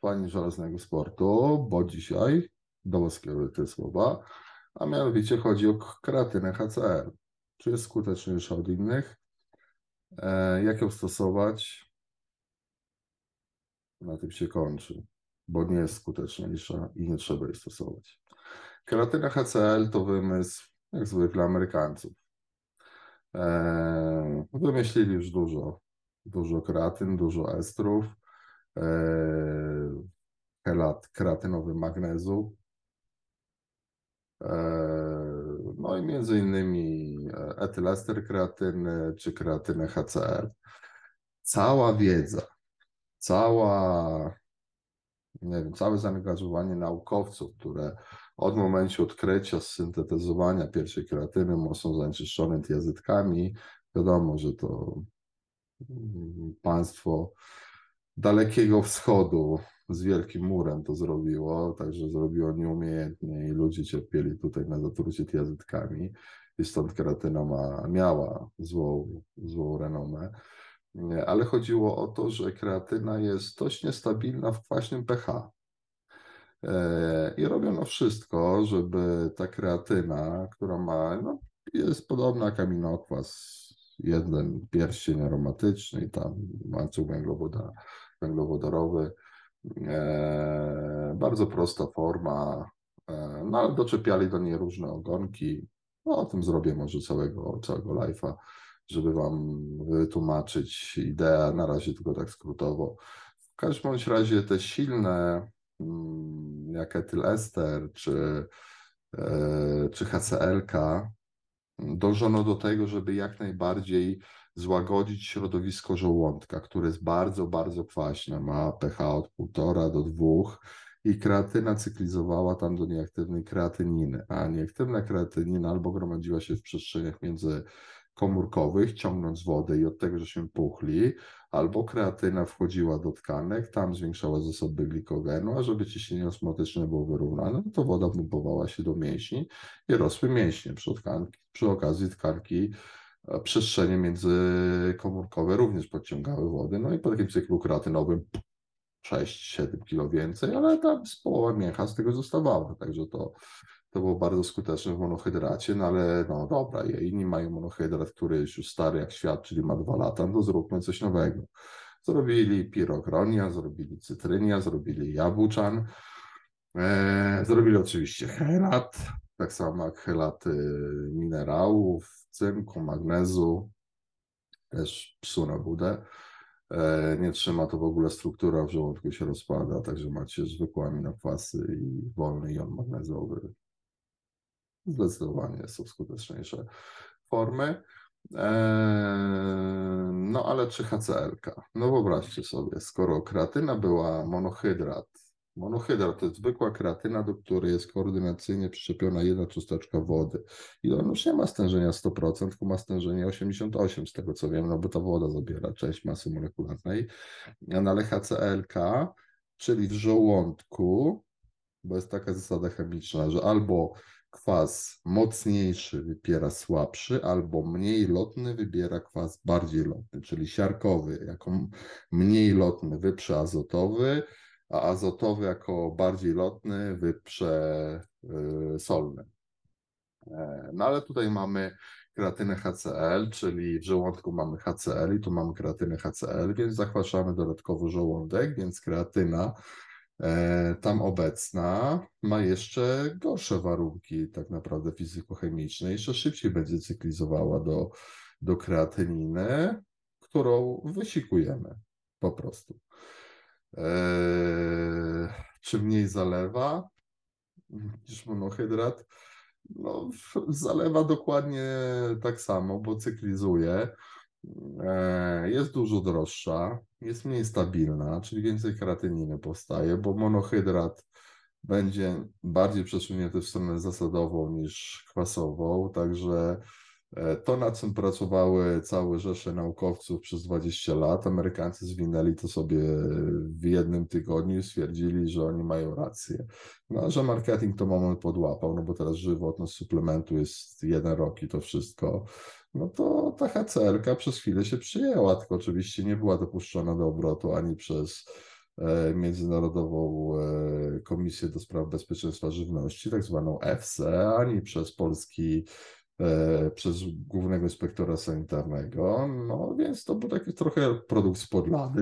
pani żelaznego sportu, bo dzisiaj do te słowa, a mianowicie chodzi o kreatynę HCl. Czy jest skuteczniejsza od innych? E, jak ją stosować? Na tym się kończy, bo nie jest skuteczniejsza i nie trzeba jej stosować. Kreatyna HCl to wymysł, jak zwykle, Amerykańców. E, wymyślili już dużo. Dużo kreatyn, dużo estrów, helat kreatynowy magnezu, e, no i między innymi etylester kreatyny czy kreatynę HCl. Cała wiedza, cała, nie wiem, całe zaangażowanie naukowców, które od momentu odkrycia, syntetyzowania pierwszej kreatyny mocno zanieczyszczone tiazytkami, wiadomo, że to mm, państwo Dalekiego Wschodu z Wielkim Murem to zrobiło, także zrobiło nieumiejętnie i ludzie cierpieli tutaj na zatrucie tiazytkami i stąd kreatyna ma, miała złą, złą renomę. Ale chodziło o to, że kreatyna jest dość niestabilna w kwaśnym pH. E, I robiono wszystko, żeby ta kreatyna, która ma, no, jest podobna jak aminokwas, jeden pierścień aromatyczny i tam łańcuch węglowodorowy, e, bardzo prosta forma, e, no ale doczepiali do niej różne ogonki. No, o tym zrobię może całego, całego live'a, żeby Wam wytłumaczyć ideę, na razie tylko tak skrótowo. W każdym bądź razie te silne Mm, jak etylester czy, e, czy HCl-ka, dążono do tego, żeby jak najbardziej złagodzić środowisko żołądka, które jest bardzo, bardzo kwaśne, ma pH od 1,5 do 2 i kreatyna cyklizowała tam do nieaktywnej kreatyniny, a nieaktywna kreatynina albo gromadziła się w przestrzeniach między komórkowych, ciągnąc wodę i od tego, że się puchli, albo kreatyna wchodziła do tkanek, tam zwiększała zasoby glikogenu, a żeby ciśnienie osmotyczne było wyrównane, no to woda pompowała się do mięśni i rosły mięśnie przy, tkanki, przy okazji tkanki e, przestrzenie międzykomórkowe również podciągały wody, no i po takim cyklu kreatynowym 6-7 kilo więcej, ale tam z połowa mięcha z tego zostawała, także to to było bardzo skuteczne w monohydracie, no ale no dobra, inni mają monohydrat, który jest już stary jak świat, czyli ma dwa lata, no zróbmy coś nowego. Zrobili pirogronia, zrobili cytrynia, zrobili jabłczan, e, zrobili oczywiście helat, tak samo jak helaty minerałów, cynku, magnezu, też psu na budę. E, nie trzyma to w ogóle struktura w żołądku się rozpada, także macie zwykłe aminokwasy i wolny jon magnezowy zdecydowanie są skuteczniejsze formy. Eee, no ale czy HCl-ka? No wyobraźcie sobie, skoro kreatyna była monohydrat, monohydrat to jest zwykła kreatyna, do której jest koordynacyjnie przyczepiona jedna cząsteczka wody. I on już nie ma stężenia 100%, tylko ma stężenie 88% z tego co wiem, no bo ta woda zabiera część masy molekularnej, no ale HCl-ka, czyli w żołądku, bo jest taka zasada chemiczna, że albo kwas mocniejszy wybiera słabszy, albo mniej lotny wybiera kwas bardziej lotny, czyli siarkowy. Jako mniej lotny wyprze azotowy, a azotowy jako bardziej lotny wyprze y. E, no ale tutaj mamy kreatynę HCl, czyli w żołądku mamy HCl i tu mamy kreatynę HCl, więc zachwaszamy dodatkowo żołądek, więc kreatyna E, tam obecna ma jeszcze gorsze warunki tak naprawdę fizykochemiczne, jeszcze szybciej będzie cyklizowała do, do kreatyniny, którą wysikujemy po prostu. Eee, czy mniej zalewa niż monohydrat? No, zalewa dokładnie tak samo, bo cyklizuje. E, jest dużo droższa, jest mniej stabilna, czyli więcej kreatyniny powstaje, bo monohydrat będzie bardziej przesunięty w stronę zasadową niż kwasową, także to, nad czym pracowały całe rzesze naukowców przez 20 lat, Amerykańcy zwinęli to sobie w jednym tygodniu i stwierdzili, że oni mają rację. No, że marketing to moment podłapał, no bo teraz żywotność suplementu jest jeden rok i to wszystko no to ta HCL-ka przez chwilę się przyjęła, tylko oczywiście nie była dopuszczona do obrotu ani przez e, Międzynarodową e, Komisję do Spraw Bezpieczeństwa Żywności, tak zwaną EFSA, ani przez polski, e, przez Głównego Inspektora Sanitarnego. No więc to był taki trochę produkt z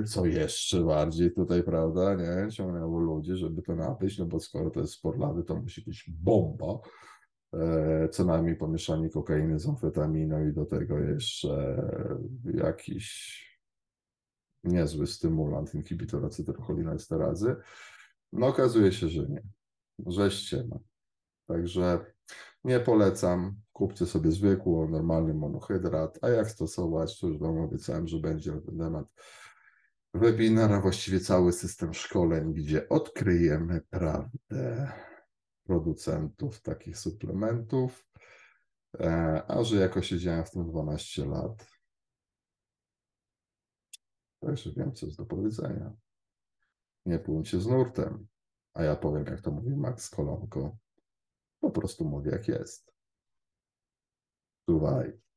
co jeszcze bardziej tutaj, prawda, nie? Ciągnęło ludzi, żeby to nabyć, no bo skoro to jest z to musi być bomba e, co najmniej pomieszanie kokainy z amfetaminą i do tego jeszcze jakiś niezły stymulant, inhibitor acetylcholinesterazy. No okazuje się, że nie, że ściema. Także nie polecam. Kupcie sobie zwykły, normalny monohydrat, a jak stosować, to już Wam obiecałem, że będzie na ten temat webinar, a właściwie cały system szkoleń, gdzie odkryjemy prawdę producentów takich suplementów. E, a że jako siedziałem w tym 12 lat, Także wiem, co jest do powiedzenia. Nie płyńcie z nurtem. A ja powiem, jak to mówi Max Kolonko. Po prostu mówię, jak jest. Czuwaj.